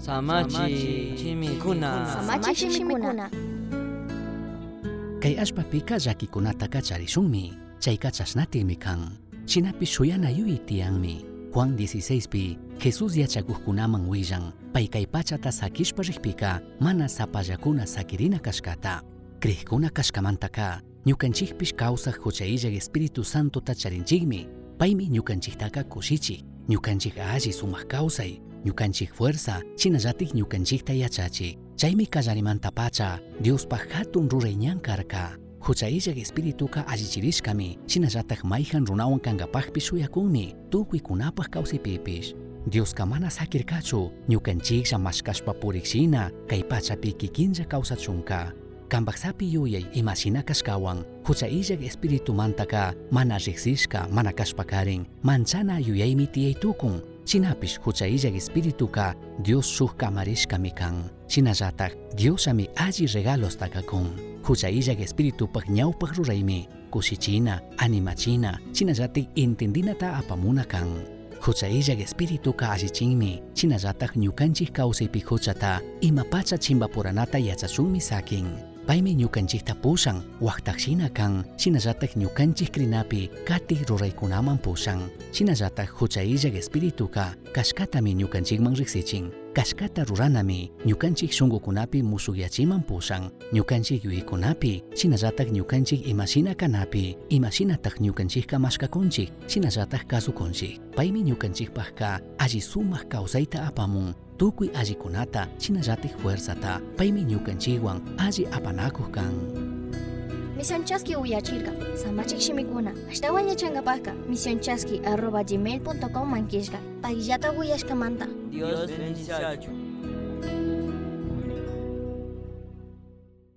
Samachi chimikuna. Samachi shimikuna. Kay ashpapika llakikunata kacharishunmi, chay kachashnatimi kan. Shinapi shuyanayu tiyanmi. Juan 16pi, Jesús yachakuqkunaman willan, pay kay pachata sakishpa rikpika, mana sapallakuna sakirina kashkata. Krijkuna kashkamantaka, ñukanchikpish kawsaq huchayillak Espíritu Santo tacharinchikmi, paymi ñukanchiktaka kushichik, ñukanchik alli sumaq kawsay, ñukanchik fuerza, chinallatik ñukanchikta yachachik. Chaymi kallarimanta pacha, Diospaj hatun rurayñan karka. Huchayillak espirituka allichirishkami, chinallatak mayhan runawan kankapajpi shuyakunmi, tukuykunapaj kawsipipish. Dioska mana sakirkachu, ñukanchiklla mashkashpa purikshina, kay pachapi kikinlla kawsachunka. Kambaksapi yuyay imashina kashkawan, huchayillak espiritumantaka mana riksishka mana kashpakarin, manchana yuyaymi tiyaytukun, Chinapish huchayillak espirituka Dios shuk kamarishkami kan. Chinallatak Diosami alli regalos takakun. Huchayillak espiritupak ñawpak ruraymi, kushichina, animachina, chinallatik intendinata apamuna kan. Huchayillak espirituka allichinmi, chinallatak ñukanchik kawsaypi huchata, ima pacha chimbapuranata yachashunmi sakin. Paymi ñukanchikta pushan, waqtaqshina kan, shinallatak ñukanchik krinapi katik ruraykunaman pushan. Shinallatak huchayillak espirituka kashkatami ñukanchikman riksichin. Kashkata ruranami ñukanchik shunqukunapi musukyachiman pushan. Ñukanchik yuykunapi, shinallatak ñukanchik imashina kanapi, imashinataq ñukanchikka mashkakunchik, shinallatak kasukunchik. Paymi ñukanchikpajka alli sumaq kawsayta apamun, tukuy allikunata chinallatik fuerzata paymi ñukanchikwan alli apanakuq kan Misionchaski uyachirka. Samachik shimikuna. Ashtawan yachankapajka. Misionchaski arroba gmail.com mankishka. Pagillata uyashkamanta. Dios bendice